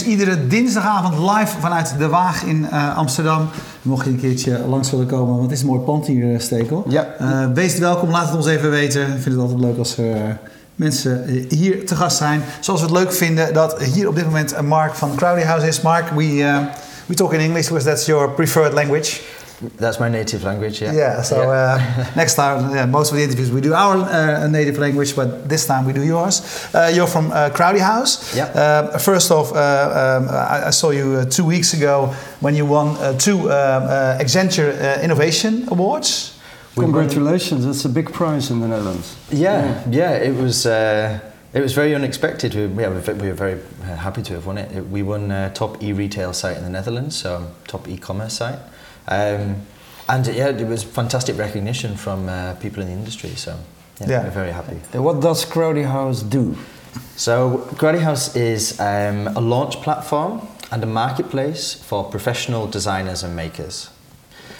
Iedere dinsdagavond live vanuit De Waag in uh, Amsterdam. Mocht je een keertje langs willen komen, want het is een mooi pand hier, Stekel. Ja. Uh, wees welkom, laat het ons even weten. Ik vind het altijd leuk als er mensen hier te gast zijn. Zoals we het leuk vinden dat hier op dit moment Mark van Crowdy House is. Mark, we, we talk in English because that's your preferred language. That's my native language, yeah. Yeah, so Yeah. Uh, next time, yeah, most of the interviews we do our uh, native language, but this time we do yours. Uh, you're from uh, CrowdyHouse. Yeah. Uh, first off, uh, um, I, I saw you uh, two weeks ago when you won uh, two um, uh, Accenture uh, Innovation Awards. We won- Congratulations, that's a big prize in the Netherlands. Yeah, yeah, it was. Uh, it was very unexpected. We, yeah, we were- very uh, happy to have won it. It- We won uh, top e-retail site in the Netherlands, so top e-commerce site, um, and yeah, it was fantastic recognition from uh, people in the industry. So yeah, Yeah. we're very happy. What does CrowdyHouse do? So CrowdyHouse is um, a launch platform and a marketplace for professional designers and makers.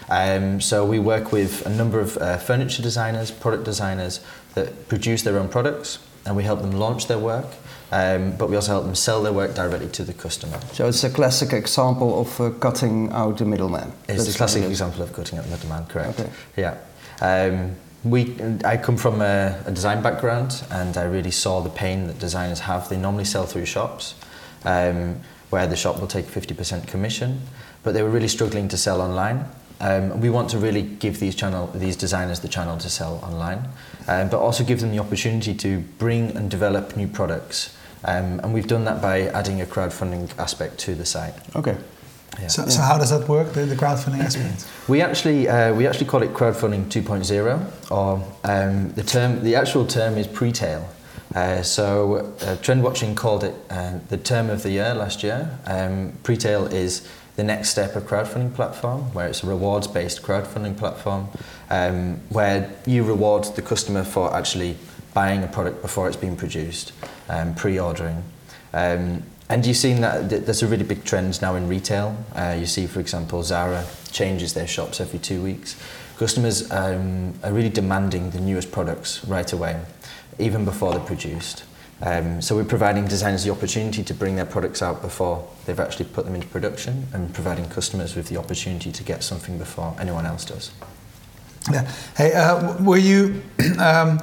Um, so we work with a number of uh, furniture designers, product designers that produce their own products, and we help them launch their work. Um, but we also help them sell their work directly to the customer. So it's a classic example of uh, cutting out the middleman. It's That's a classic example of cutting out the middleman, correct? Okay. Yeah. Um, we, I come from a, a design background and I really saw the pain that designers have. They normally sell through shops um, where the shop will take 50% commission, but they were really struggling to sell online. Um, we want to really give these channel, these designers the channel to sell online, um, but also give them the opportunity to bring and develop new products. Um, and we've done that by adding a crowdfunding aspect to the site. Okay. Yeah. So, so how does that work, the, the crowdfunding aspect? We actually uh, we actually call it crowdfunding 2.0, or um, the term the actual term is pre-tail. Uh, so uh, Trend Watching called it uh, the term of the year last year. Um, pre-tail is the next step of crowdfunding platform, where it's a rewards-based crowdfunding platform, um, where you reward the customer for actually buying a product before it's been produced, um, pre-ordering. Um, and you've seen that th- there's a really big trend now in retail. Uh, you see, for example, Zara changes their shops every two weeks. Customers um, are really demanding the newest products right away, even before they're produced. Um, so we're providing designers the opportunity to bring their products out before they've actually put them into production and providing customers with the opportunity to get something before anyone else does. Yeah. Hey, uh, were you um,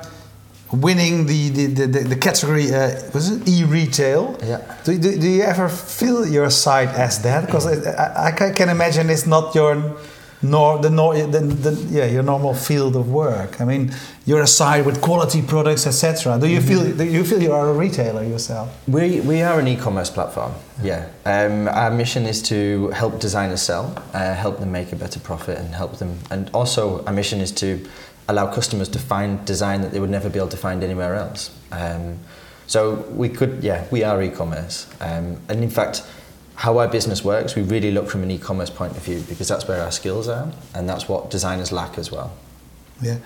winning the, the, the, the, the category, uh, was it e-retail? Yeah. Do, do, do you ever feel your side as that? Because I, I can imagine it's not your nor the, nor, the, the yeah your normal field of work. I mean, you're a side with quality products, etc. Do you feel do you feel you are a retailer yourself? We, we are an e-commerce platform, yeah. Um, our mission is to help designers sell, uh, help them make a better profit and help them, and also our mission is to allow customers to find design that they would never be able to find anywhere else. Um, so we could, yeah, we are e-commerce. Um, and in fact, how our business works, we really look from an e-commerce point of view because that's where our skills are and that's what designers lack as well. Yeah.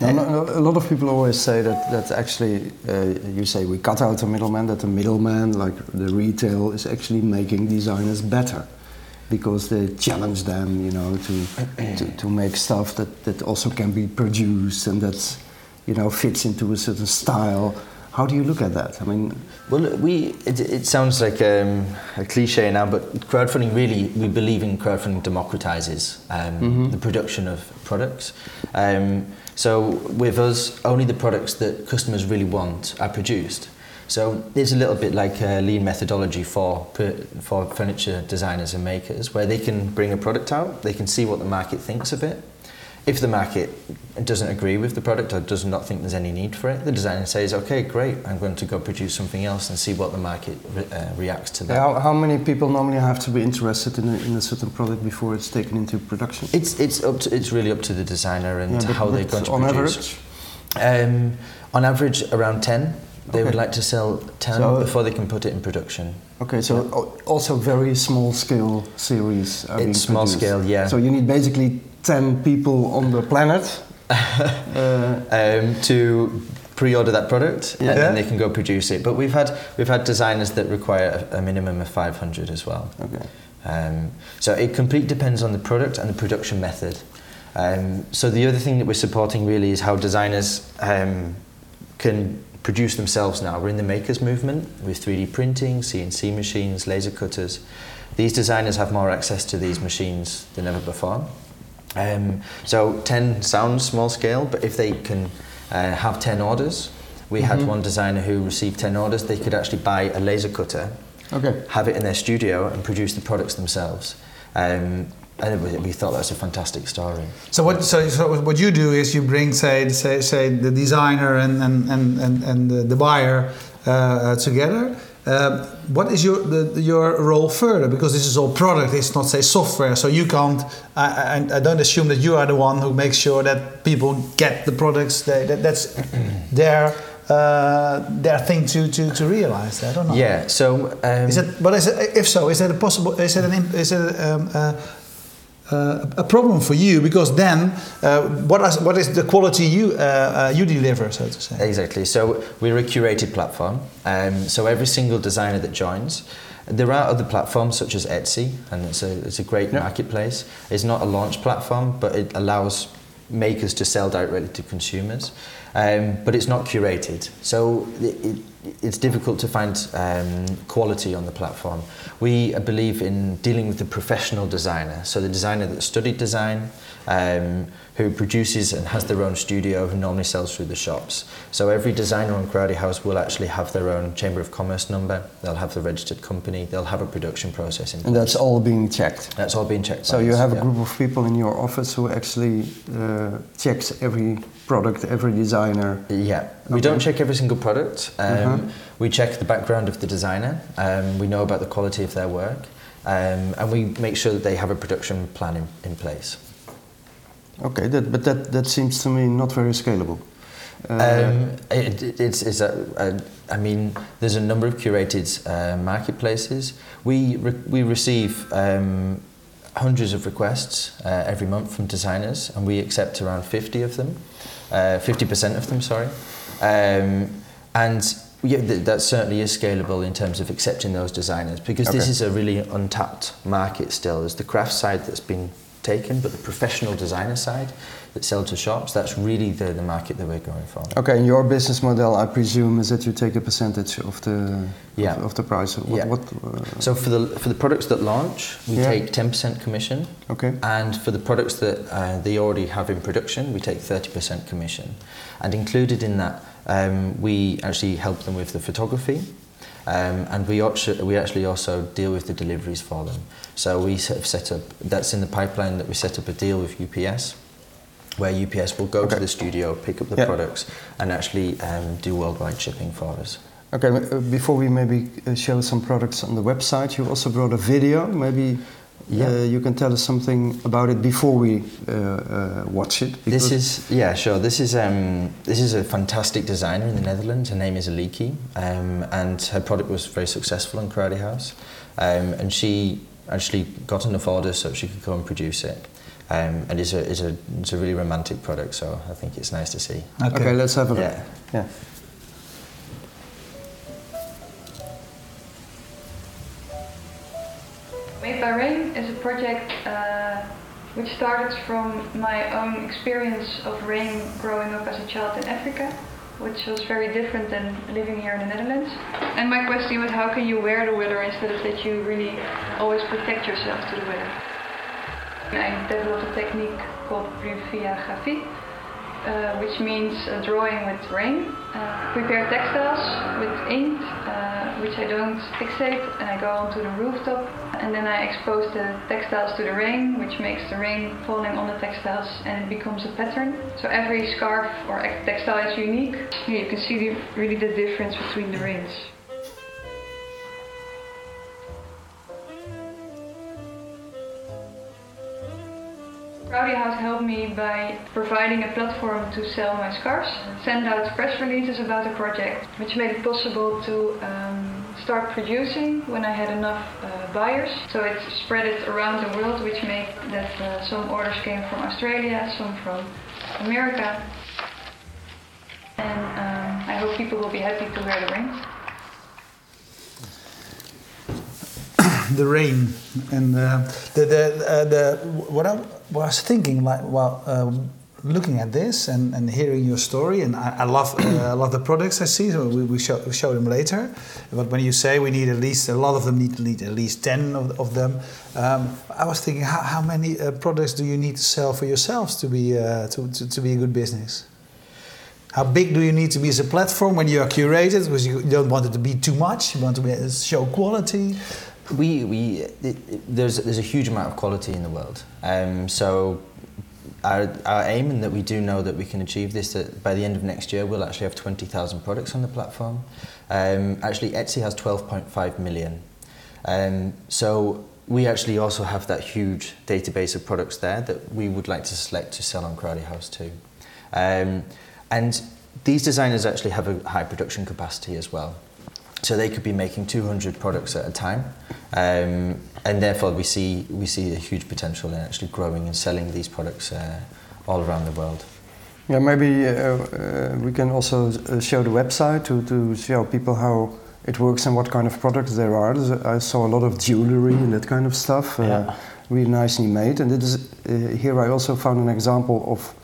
Now, a lot of people always say that, that actually, uh, you say we cut out the middleman, that the middleman, like the retail, is actually making designers better because they challenge them, you know, to, to, to make stuff that, that also can be produced and that, you know, fits into a certain style. How do you look at that? I mean, Well, we it, it sounds like um, a cliche now, but crowdfunding really we believe in crowdfunding democratizes um, the production of products. Um, so with us, only the products that customers really want are produced. So it's a little bit like a lean methodology for for furniture designers and makers, where they can bring a product out, they can see what the market thinks of it. If the market doesn't agree with the product or does not think there's any need for it, the designer says, "Okay, great, I'm going to go produce something else and see what the market re- uh, reacts to that." how, how many people normally have to be interested in a, in a certain product before it's taken into production? It's it's up to, it's really up to the designer and Yeah, how they're going to on produce. average? Um, on average, around ten. They would like to sell ten So- before they can put it in production. Okay, so al- also very small scale series are It's small produced. scale, yeah. So you need basically 10 people on the planet. uh, um, to pre-order that product Yeah. and then they can go produce it. But we've had we've had designers that require a, a minimum of 500 as well. okay. Um, so it completely depends on the product and the production method. Um, so the other thing that we're supporting really is how designers um, can produce themselves now. We're in the makers movement with 3D printing, CNC machines, laser cutters. These designers have more access to these machines than ever before. Um, so 10 sounds small scale, but if they can uh, have 10 orders, we had one designer who received 10 orders, they could actually buy a laser cutter, Okay. have it in their studio and produce the products themselves. Um, and was- we thought that was a fantastic story. So what? So, so what you do is you bring, say, say, say the designer and and and and, and the, the buyer uh, uh, together. Uh, what is your the, your role further? Because this is all product. It's not say software. So you can't. I, I, I don't assume that you are the one who makes sure that people get the products. They, that, that's their uh, their thing to, to, to realize. I don't know. Yeah, so. Um, Is it? But is it, if so, is it a possible? Is it an? Is it um, uh, uh, a problem for you? Because then, uh, what is what is the quality you uh, uh, you deliver, so to say? Exactly. So we're a curated platform. Um, so every single designer that joins, there are other platforms such as Etsy, and it's a, it's a great Yeah. marketplace. It's not a launch platform, but it allows makers to sell directly to consumers. Um, but it's not curated. So it, it, it's difficult to find um, quality on the platform. We uh, believe in dealing with the professional designer. So the designer that studied design, um, who produces and has their own studio, who normally sells through the shops. So every designer on CrowdyHouse will actually have their own Chamber of Commerce number. They'll have the registered company. They'll have a production process in And that's all being checked. That's all being checked. So you us, have a yeah. group of people in your office who actually uh, checks every product, every designer. Yeah, we Okay. don't check every single product. Um, Uh-huh. We check the background of the designer. Um, we know about the quality of their work, um, and we make sure that they have a production plan in, in place. Okay, that, but that, that seems to me not very scalable. Uh, Um, it, it- it's, it's a, a, I mean, there's a number of curated uh, marketplaces. We, re- we receive um, hundreds of requests uh, every month from designers, and we accept around 50 of them, uh, 50% of them, sorry. Um, and yeah, th- that certainly is scalable in terms of accepting those designers because this is a really untapped market still. There's the craft side that's been taken, but the professional designer side that sell to shops, that's really the, the market that we're going for. okay, and your business model, I presume, is that you take a percentage of the Yeah. of, of the price. What, Yeah. what, uh, So for the for the products that launch, we Yeah. take 10% commission, okay. and for the products that uh, they already have in production, we take 30% commission. And included in that, um, we actually help them with the photography, um, and we actually, we actually also deal with the deliveries for them. So we have set up that's in the pipeline that we set up a deal with UPS. Where UPS will go to the studio, pick up the Yeah. products, and actually um, do worldwide shipping for us. Okay, uh, before we maybe uh, show some products on the website, you also brought a video. Maybe Yeah. uh, you can tell us something about it before we uh, uh, watch it. This is yeah, sure. This is um, this is a fantastic designer in the Netherlands. Her name is Aliki, um, and her product was very successful in CrowdyHouse, um, and she actually got enough orders so she could go and produce it. Um, and it's a, it's, a, it's a really romantic product, so I think it's nice to see. Okay, let's have a look. Yeah. Yeah. Made by Rain is a project uh, which started from my own experience of rain growing up as a child in Africa, which was very different than living here in the Netherlands. And my question was how can you wear the weather instead of that you really always protect yourself to the weather? I developed a technique called Pluviagraphie, uh, which means uh, drawing with rain. Uh, prepare textiles with ink, uh, which I don't fixate, and I go onto the rooftop, and then I expose the textiles to the rain, which makes the rain falling on the textiles, and it becomes a pattern. So every scarf or textile is unique. Here you can see the, really the difference between the rains. CrowdyHouse helped me by providing a platform to sell my scarves, send out press releases about the project, which made it possible to um, start producing when I had enough uh, buyers. So it spread it around the world, which made that uh, some orders came from Australia, some from America. And um, I hope people will be happy to wear the ring. The rain and uh, the the uh, the what I was thinking like well uh, looking at this and, and hearing your story, and I, I love uh, love the products I see. So we, we show we show them later. But when you say we need at least a lot of them need, need at least ten of, of them, um, I was thinking how, how many uh, products do you need to sell for yourselves to be uh, to, to, to be a good business? How big do you need to be as a platform when you are curated? Because you don't want it to be too much. You want to show quality. We, we it, there's there's a huge amount of quality in the world. Um, so our, our aim and that we do know that we can achieve this that by the end of next year we'll actually have 20,000 products on the platform. Um, actually Etsy has 12.5 million. Um, so we actually also have that huge database of products there that we would like to select to sell on CrowdyHouse too. Um, and these designers actually have a high production capacity as well. So they could be making 200 products at a time. Um, and therefore we see, we see a huge potential in actually growing and selling these products uh, all around the world. Yeah, maybe uh, uh, we can also uh, show the website to, to show people how it works and what kind of products there are. I saw a lot of jewelry and that kind of stuff, uh, yeah. really nicely made. And it is, uh, here I also found an example of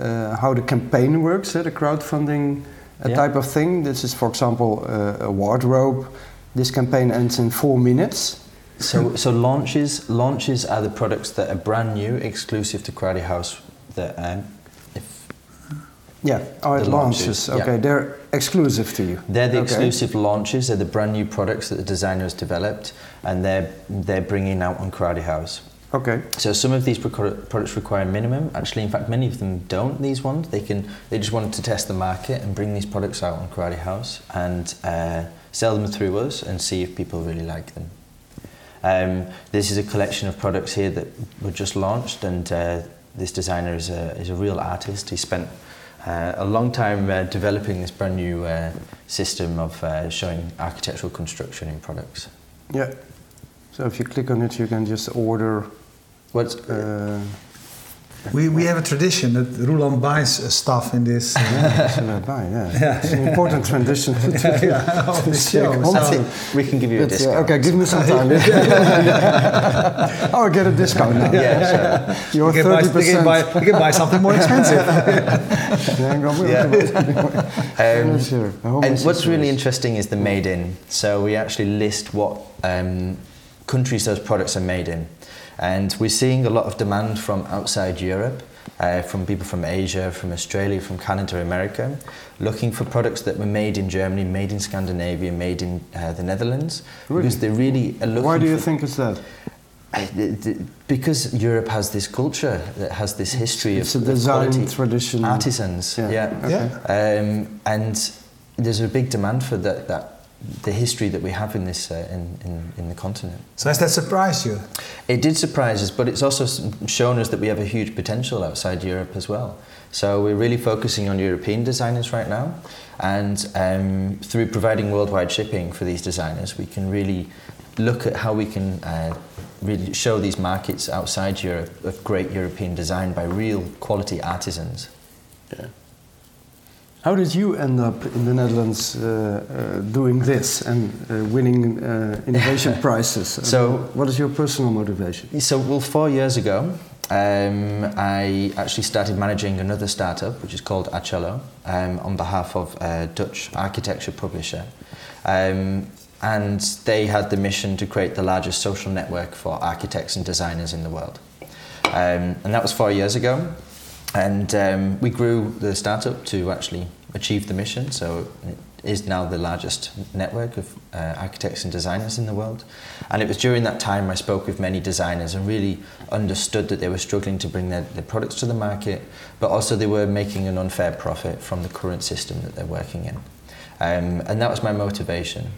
uh, how the campaign works, uh, the crowdfunding uh, yeah. type of thing. This is, for example, uh, a wardrobe. This campaign ends in four minutes. So, so launches launches are the products that are brand new, exclusive to CrowdyHouse. That um, if yeah, oh, it launches. launches. Okay, yeah. they're exclusive to you. They're the okay. exclusive launches. They're the brand new products that the designer has developed, and they're they're bringing out on CrowdyHouse. Okay. So some of these products require minimum. Actually, in fact, many of them don't. These ones, they can. They just wanted to test the market and bring these products out on CrowdyHouse and uh, sell them through us and see if people really like them. Um, this is a collection of products here that were just launched, and uh, this designer is a is a real artist. He spent uh, a long time uh, developing this brand new uh, system of uh, showing architectural construction in products. Yeah. So if you click on it, you can just order What's uh, we, we have a tradition that Roeland buys stuff in this. Uh, yeah, buy, yeah. yeah. It's an important tradition to, to, yeah, to the show. So we can give you a discount. Uh, okay, give me some time. oh, I get a discount now. Yeah, sure. You're you, can buy, you, can buy, you can buy something more expensive. yeah. Um. And what's really interesting is the made in. So we actually list what um, countries those products are made in. And we're seeing a lot of demand from outside Europe, uh, from people from Asia, from Australia, from Canada, America, looking for products that were made in Germany, made in Scandinavia, made in uh, the Netherlands. Really? Because they really are looking Why do you think it's that? Uh, because Europe has this culture that has this history it's of, a design quality tradition artisans yeah, yeah. Okay. Um, and there's a big demand for that, that the history that we have in this uh, in, in, in the continent. So has that surprised you? It did surprise us, but it's also shown us that we have a huge potential outside Europe as well. So we're really focusing on European designers right now, and um, through providing worldwide shipping for these designers, we can really look at how we can uh, really show these markets outside Europe of great European design by real quality artisans. Yeah. How did you end up in the Netherlands uh, uh, doing this and uh, winning uh, innovation prizes? So, what is your personal motivation? So, well, four years ago, um, I actually started managing another startup, which is called Archello, um, on behalf of a Dutch architecture publisher. Um, and they had the mission to create the largest social network for architects and designers in the world. Um, and that was four years ago. And um, we grew the startup to actually achieve the mission. So it is now the largest network of uh, architects and designers in the world. And it was during that time I spoke with many designers and really understood that they were struggling to bring their, their products to the market, but also they were making an unfair profit from the current system that they're working in. Um, and that was my motivation.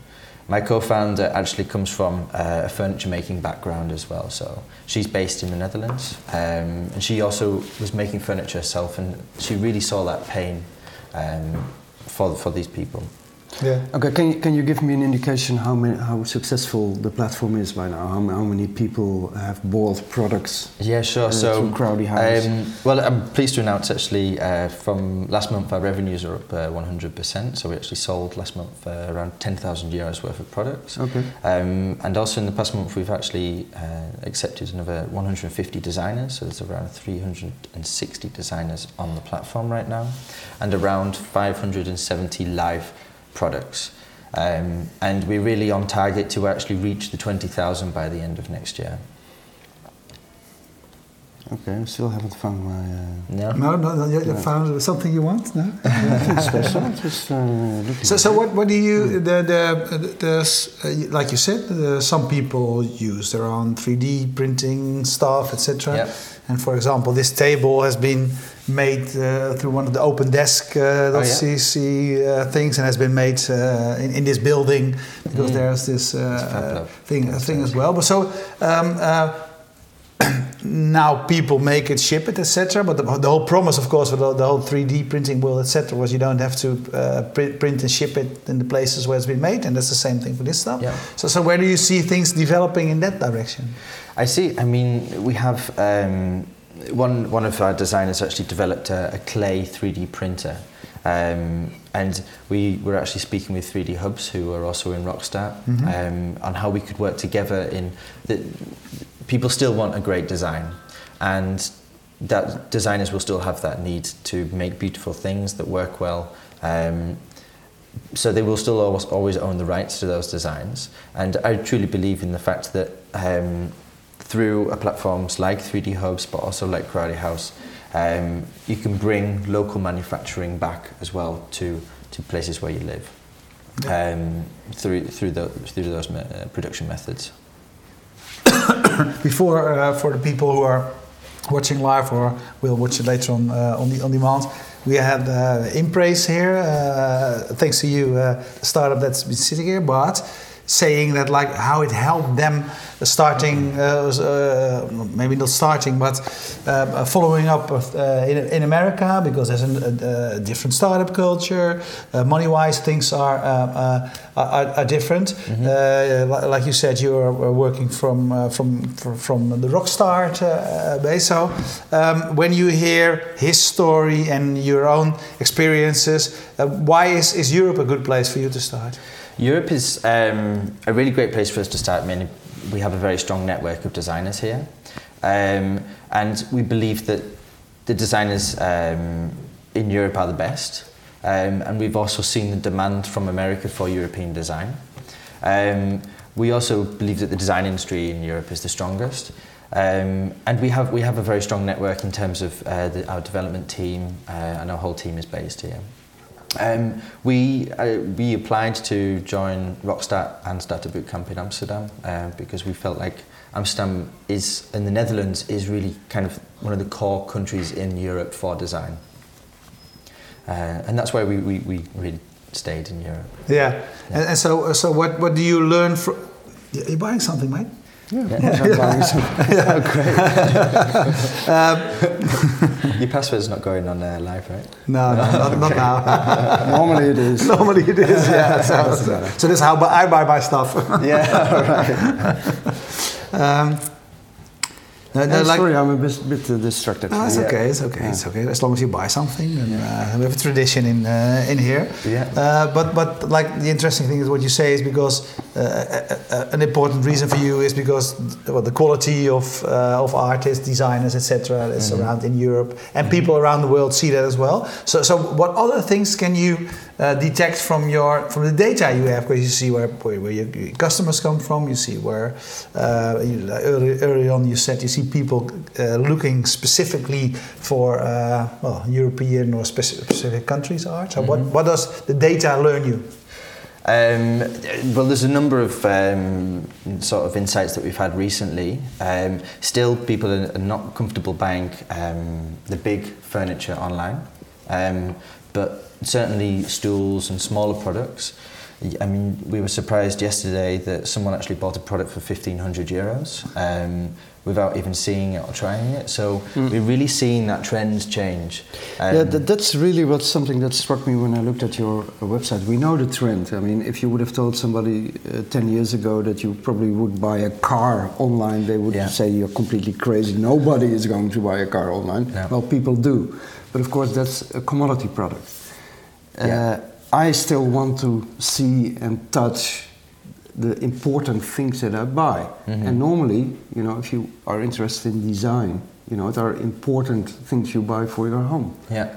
My co-founder actually comes from uh, a furniture making background as well, so she's based in the Netherlands, um, and she also was making furniture herself, and she really saw that pain um, for for these people. Yeah. Okay, can you, can you give me an indication how many, how successful the platform is by now? How, how many people have bought products Yeah, sure. uh, so, through CrowdyHouse? um, well, I'm pleased to announce actually uh, from last month our revenues are up uh, 100%. So we actually sold last month uh, around 10,000 euros worth of products. okay. Um, and also in the past month we've actually uh, accepted another 150 designers. So there's around 360 designers on the platform right now, and around 570 live products. Um, and we're really on target to actually reach the 20,000 by the end of next year. Okay, I still haven't found my No? No, no, no. You you No. found something you want? No. uh, special. Just uh. So, so what, what do you the the, the uh, like you said uh, some people use their own 3D printing stuff etc. Yep. And for example, this table has been made uh, through one of the open desk uh, Oh, yeah. .cc uh, things and has been made uh, in, in this building because Mm. there's this uh, uh, thing thing as well. But so um, uh, now people make it, ship it, etc. But the, the whole promise, of course, with the, the whole 3D printing world, etc., was you don't have to uh, print, print and ship it in the places where it's been made, and that's the same thing for this stuff. Yeah. So, so where do you see things developing in that direction? I see. I mean, we have um, one one of our designers actually developed a, a clay 3D printer, um, and we were actually speaking with 3D Hubs, who are also in Rockstart, Mhm. um, on how we could work together. In that, people still want a great design, and that designers will still have that need to make beautiful things that work well. Um, so they will still always, always own the rights to those designs. And I truly believe in the fact that um, through platforms like 3D Hubs, but also like CrowdyHouse, um, you can bring local manufacturing back as well to, to places where you live um, through, through, the, through those me- uh, production methods. Before, uh, for the people who are watching live or will watch it later on uh, on, the, on demand, we had uh, Impraise here, uh, thanks to you, uh, startup that's been sitting here, but saying that like how it helped them starting, uh, uh, maybe not starting, but uh, following up uh, in, in America because there's a, a, different startup culture. Uh, money-wise, things are uh, uh, are, are different. Uh, li- like you said, you are are working from uh, from from the Rockstart base. So um, when you hear his story and your own experiences, uh, why is, is Europe a good place for you to start? Europe is um, a really great place for us to start. I mean, we have a very strong network of designers here, um, and we believe that the designers um, in Europe are the best. Um, and we've also seen the demand from America for European design. Um, we also believe that the design industry in Europe is the strongest. Um, and we have, we have a very strong network in terms of uh, the, our development team, uh, and our whole team is based here. Um, we uh, we applied to join Rockstart and start a bootcamp in Amsterdam uh, because we felt like Amsterdam is in the Netherlands is really kind of one of the core countries in Europe for design, uh, and that's why we, we, we really stayed in Europe. Yeah. And, and so so what what do you learn from? You're buying something, mate. Yeah, Yeah. I'm buying Your password's not going on uh, live, right? No, no, not, not now. Normally it is. Normally it is. Yeah. So, so, so this is how I buy my stuff. Yeah, right. um, no, no, like, sorry, I'm a bit, bit uh, distracted. No, it's Yeah. okay. It's okay. It's okay. As long as you buy something, and uh, we have a tradition in uh, in here. Yeah. Uh, but but like the interesting thing is what you say is because uh, an important reason for you is because well, the quality of uh, of artists, designers, etc. is Mhm. around in Europe, and people around the world see that as well. So so what other things can you uh, detect from your from the data you have? Because you see where where, your customers come from. You see where uh, you, early early on you said you see people uh, looking specifically for uh, well European or specific countries art. So what Mhm. what does the data learn you? Um, well, there's a number of um, sort of insights that we've had recently. Um, still, people are are not comfortable buying um, the big furniture online, um, but certainly stools and smaller products. I mean, we were surprised yesterday that someone actually bought a product for 1,500 euros, um, without even seeing it or trying it. So Mm. we're really seeing that trend change. Um, yeah, that, that's really what's something that struck me when I looked at your uh, website. We know the trend. I mean, if you would have told somebody uh, 10 years ago that you probably would buy a car online, they would Yeah. say you're completely crazy. Nobody is going to buy a car online. No. Well, people do. But of course, that's a commodity product. Yeah. Uh, I still want to see and touch the important things that I buy. Mhm. And normally, you know, if you are interested in design, you know, there are important things you buy for your home. yeah,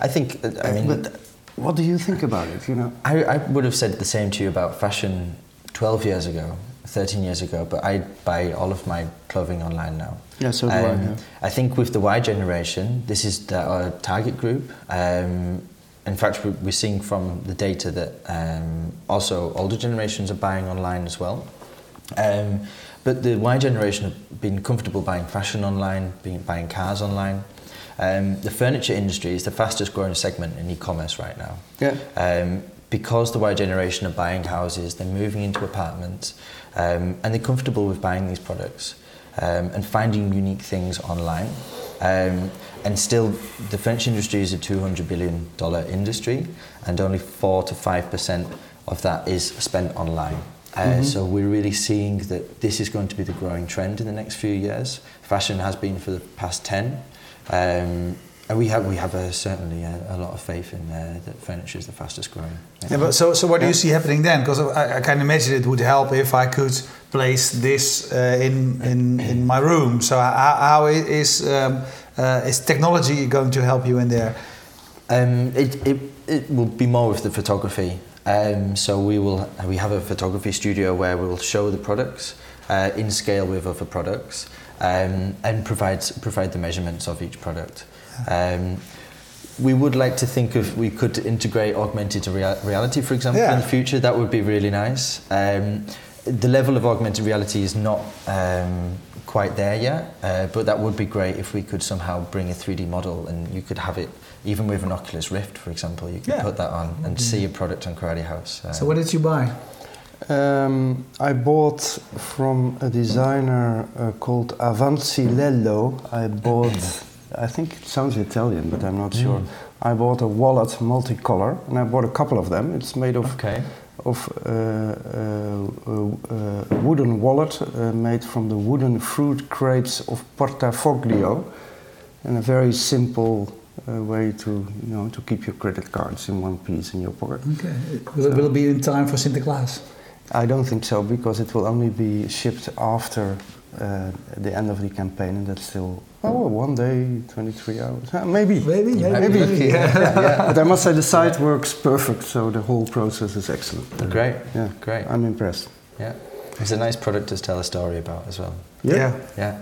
I think. uh, I mean, but what do you think about it? You know, I, I would have said the same to you about fashion 12 years ago, 13 years ago, but I buy all of my clothing online now. Yeah, so do I, yeah. I think with the Y generation, this is the, our target group. Um, in fact, we- we're seeing from the data that um, also older generations are buying online as well. Um, but the Y generation have been comfortable buying fashion online, being, buying cars online. Um, the furniture industry is the fastest growing segment in e-commerce right now. Yeah. Um, because the Y generation are buying houses, they're moving into apartments, um, and they're comfortable with buying these products um, and finding unique things online. Um, and still, the French industry is a $200 billion industry, and only 4 to 5% of that is spent online. Uh, So we're really seeing that this is going to be the growing trend in the next few years. Fashion has been for the past 10. Um, we have, we have a, certainly a, a lot of faith in uh, that furniture is the fastest growing. Yeah, but so, so what do you see happening then? Because I, I can imagine it would help if I could place this uh, in, in, in my room. So how, how is, um, uh, is technology going to help you in there? Um, it, it, it will be more with the photography. Um, so we will we have a photography studio where we will show the products uh, in scale with other products um, and provide provide the measurements of each product. Um, we would like to think of we could integrate augmented rea- reality, for example, Yeah. in the future. That would be really nice. Um, the level of augmented reality is not um, quite there yet, uh, but that would be great if we could somehow bring a 3D model and you could have it even with an Oculus Rift, for example. You could Yeah. put that on and see a product on CrowdyHouse. Uh, So what did you buy? Um, I bought from a designer uh, called Avanzilello. I bought, I think it sounds Italian, but I'm not sure. I bought a wallet multicolor, and I bought a couple of them. It's made of okay. of uh, uh, uh, a wooden wallet uh, made from the wooden fruit crates of Portafoglio, and a very simple uh, way to you know to keep your credit cards in one piece in your pocket. Okay. Will, it, will be in time for Sinterklaas? I don't think so because it will only be shipped after uh, the end of the campaign, and that's still oh one day, 23 hours, Uh, maybe. Maybe, You might maybe. Yeah. yeah, yeah. But I must say the site works perfect, so the whole process is excellent. Great. Yeah, Great. I'm impressed. Yeah. It's a nice product to tell a story about as well. Yeah. Yeah.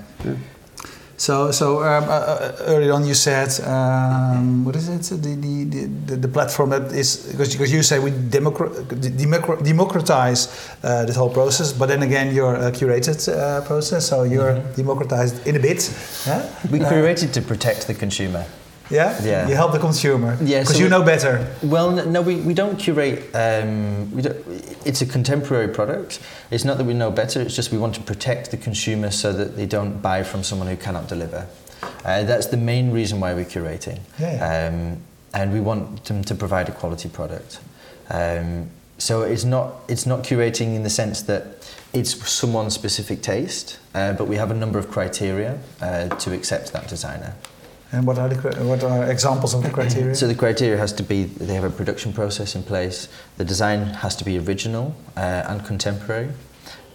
So, so um, uh, uh, early on you said, um, what is it? The, the, the, the platform that is, because, because you say we democra- democra- democratize uh, this whole process, but then again, you're a curated uh, process, so you're democratized in a bit. Yeah? We created to protect the consumer. Yeah? Yeah. You help the consumer. Yeah, Because so you we- know better. Well, no, we, we don't curate. Um, we don't, it's a contemporary product. It's not that we know better. It's just we want to protect the consumer so that they don't buy from someone who cannot deliver. Uh, that's the main reason why we're curating. Yeah. Um, and we want them to provide a quality product. Um, so it's not it's not curating in the sense that it's someone's specific taste, uh, but we have a number of criteria uh, to accept that designer. And what are the what are examples of the criteria? So the criteria has to be they have a production process in place. The design has to be original uh, and contemporary,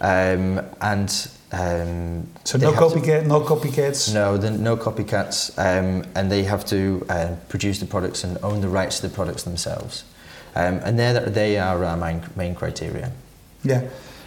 um, and um, So no have to- copycat, no copycats. no, the, no copycats, um, and they have to uh, produce the products and own the rights to the products themselves. Um, and they're, they are our main, main criteria. Yeah,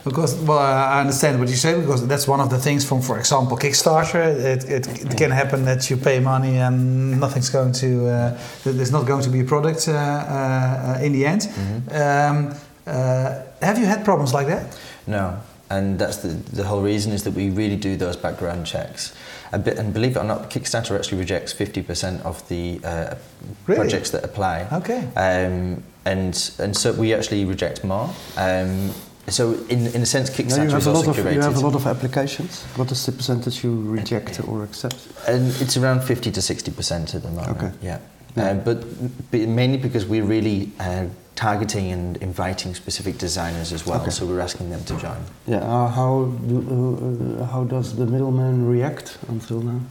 because well, I understand what you say because that's one of the things from, for example, Kickstarter. It, it, it can happen that you pay money and nothing's going to, uh, there's not going to be a product uh, uh, in the end. Um, uh, have you had problems like that? No, and that's the, the whole reason is that we really do those background checks. A bit, and believe it or not, Kickstarter actually rejects 50% of the uh, Really? projects that apply. Okay. Um, and, and so we actually reject more. Um, so in, in a sense, Kickstarter you have is a lot also of curated. you have a lot of applications. What is the percentage you reject or accept? And it's around 50 to 60% at the moment. Okay. Yeah. Yeah. Uh, but b- mainly because we're really uh, targeting and inviting specific designers as well, Okay. so we're asking them to join. Yeah. Uh, how do, uh, uh, how does the middleman react until now?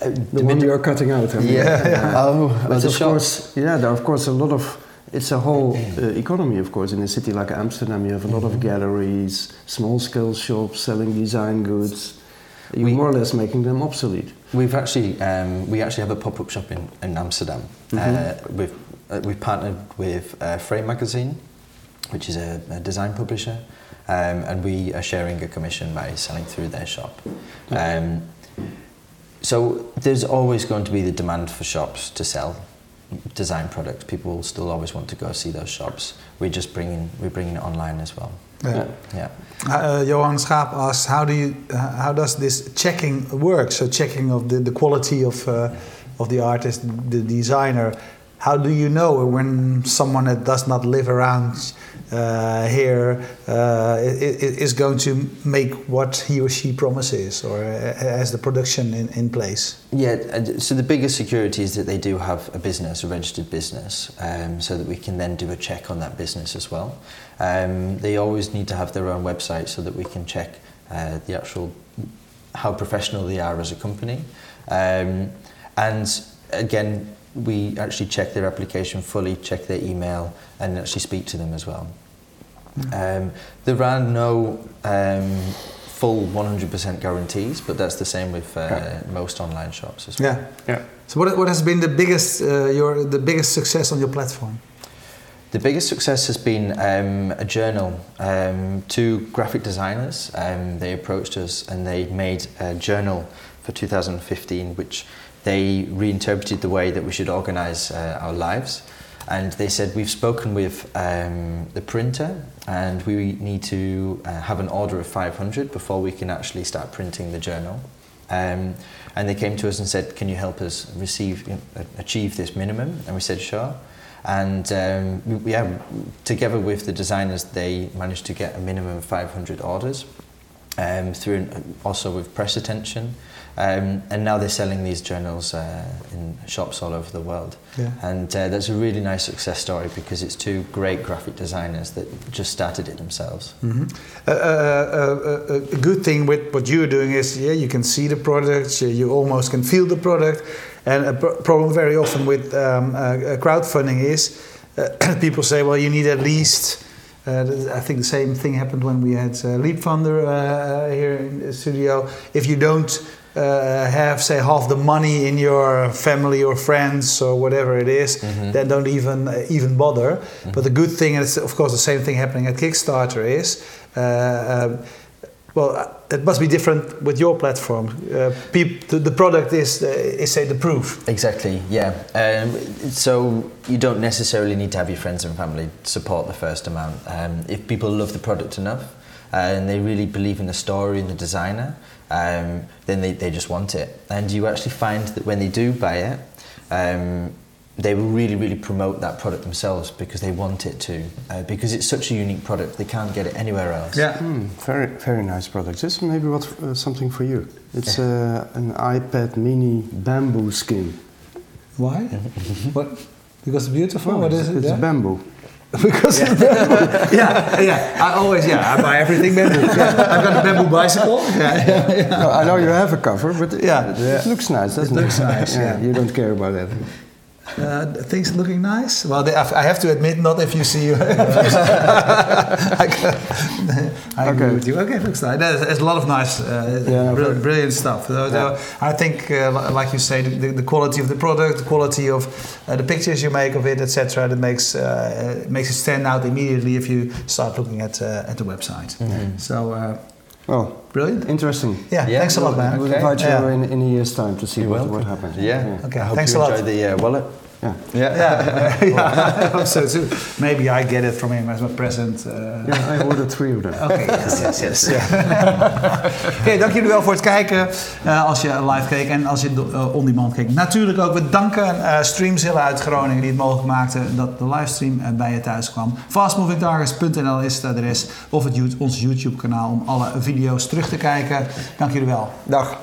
Uh, The, one you are cutting out. I mean. yeah. Oh, But a of shop. course, yeah, there are of course a lot of. It's a whole uh, economy, of course. In a city like Amsterdam, you have a lot of galleries, small-scale shops selling design goods. You're We- more or less making them obsolete. We've actually um, we actually have a pop-up shop in, in Amsterdam. Mhm. Uh, we've uh, we've partnered with uh, Frame Magazine, which is a, a design publisher, um, and we are sharing a commission by selling through their shop. Um, so there's always going to be the demand for shops to sell design products. People will still always want to go see those shops. We're just bringing we're bringing it online as well. Yeah. Yeah. Uh, Johan Schaap asks, how do you, uh, how does this checking work? So checking of the, the quality of uh, of the artist, the designer. How do you know when someone that does not live around uh, here uh, is going to make what he or she promises, or uh, has the production in, in place? Yeah, so the biggest security is that they do have a business, a registered business, um, so that we can then do a check on that business as well. Um, they always need to have their own website so that we can check uh, the actual how professional they are as a company. Um, and again, we actually check their application fully, check their email, and actually speak to them as well. Um, there are no um, full 100% guarantees, but that's the same with uh, most online shops as well. Yeah. Yeah. So what, what has been the biggest uh, your the biggest success on your platform? The biggest success has been um, a journal. Um, two graphic designers, um, they approached us and they made a journal for 2015, which they reinterpreted the way that we should organise uh, our lives. And they said, we've spoken with um, the printer and we need to uh, have an order of 500 before we can actually start printing the journal. Um, and they came to us and said, can you help us receive, achieve this minimum? And we said, sure. And um, we together with the designers, they managed to get a minimum of 500 orders um, through also with press attention. Um, and now they're selling these journals uh, in shops all over the world. Yeah. And uh, that's a really nice success story because it's two great graphic designers that just started it themselves. Mhm. Uh, uh, uh, uh, a good thing with what you're doing is, yeah, you can see the product, you, almost can feel the product. And a pro- problem very often with um, crowdfunding is uh, people say, well, you need at least. Uh, I think the same thing happened when we had uh, Leap Thunder uh, here in the studio. If you don't uh, have, say, half the money in your family or friends or whatever it is, Mhm. then don't even uh, even bother. But the good thing, and it's of course the same thing happening at Kickstarter, is uh, um, well, uh, it must be different with your platform. Uh, peop- the, the product is uh, is say the proof. Exactly, yeah. Um, so you don't necessarily need to have your friends and family support the first amount. Um, if people love the product enough uh, and they really believe in the story and the designer, um, then they, they just want it. And you actually find that when they do buy it, um, they will really, really promote that product themselves because they want it to. Uh, because it's such a unique product, they can't get it anywhere else. Hmm, very, very nice product. This is maybe what uh, something for you. It's uh, an iPad Mini bamboo skin. Why? what? Because it's beautiful. What it's, it? It's yeah? bamboo. because it's bamboo. yeah, yeah. I always yeah. I buy everything bamboo. Yeah. I've got a bamboo bicycle. Yeah, yeah, yeah. No, I know you have a cover, but it, Yeah. it, looks nice, doesn't it? looks nice, yeah. You don't care about that. Uh, things looking nice. Well, they, I have to admit, not if you see. I, can- I agree with you. Okay, looks nice. There's, a lot of nice, uh, Yeah, brill- brilliant stuff. So, so I think, uh, like you say, the, the quality of the product, the quality of uh, the pictures you make of it, etc., that makes uh, makes it stand out immediately if you start looking at uh, at the website. So uh, Well, brilliant. interesting. Yeah, Yeah, thanks a lot, well, man. We'll Okay. invite you Yeah. in, in a year's time to see You're what, welcome. what happens. Yeah. Okay, I hope thanks you a lot. enjoy the uh, wallet. Yeah. Yeah. Yeah, yeah, so. Maybe I get it from him as a present. Uh, Yeah, I ordered three of them. Oké, yes, yes, yes. Oké, dank jullie wel voor het kijken eh, als je live keek en als je uh, on demand keek. Natuurlijk ook we danken uh, Streamzilla uit Groningen die het mogelijk maakte dat de livestream uh, bij je thuis kwam. Fastmovingtargets.nl is het adres of het, ons YouTube kanaal om alle video's terug te kijken. Dank jullie wel. Dag.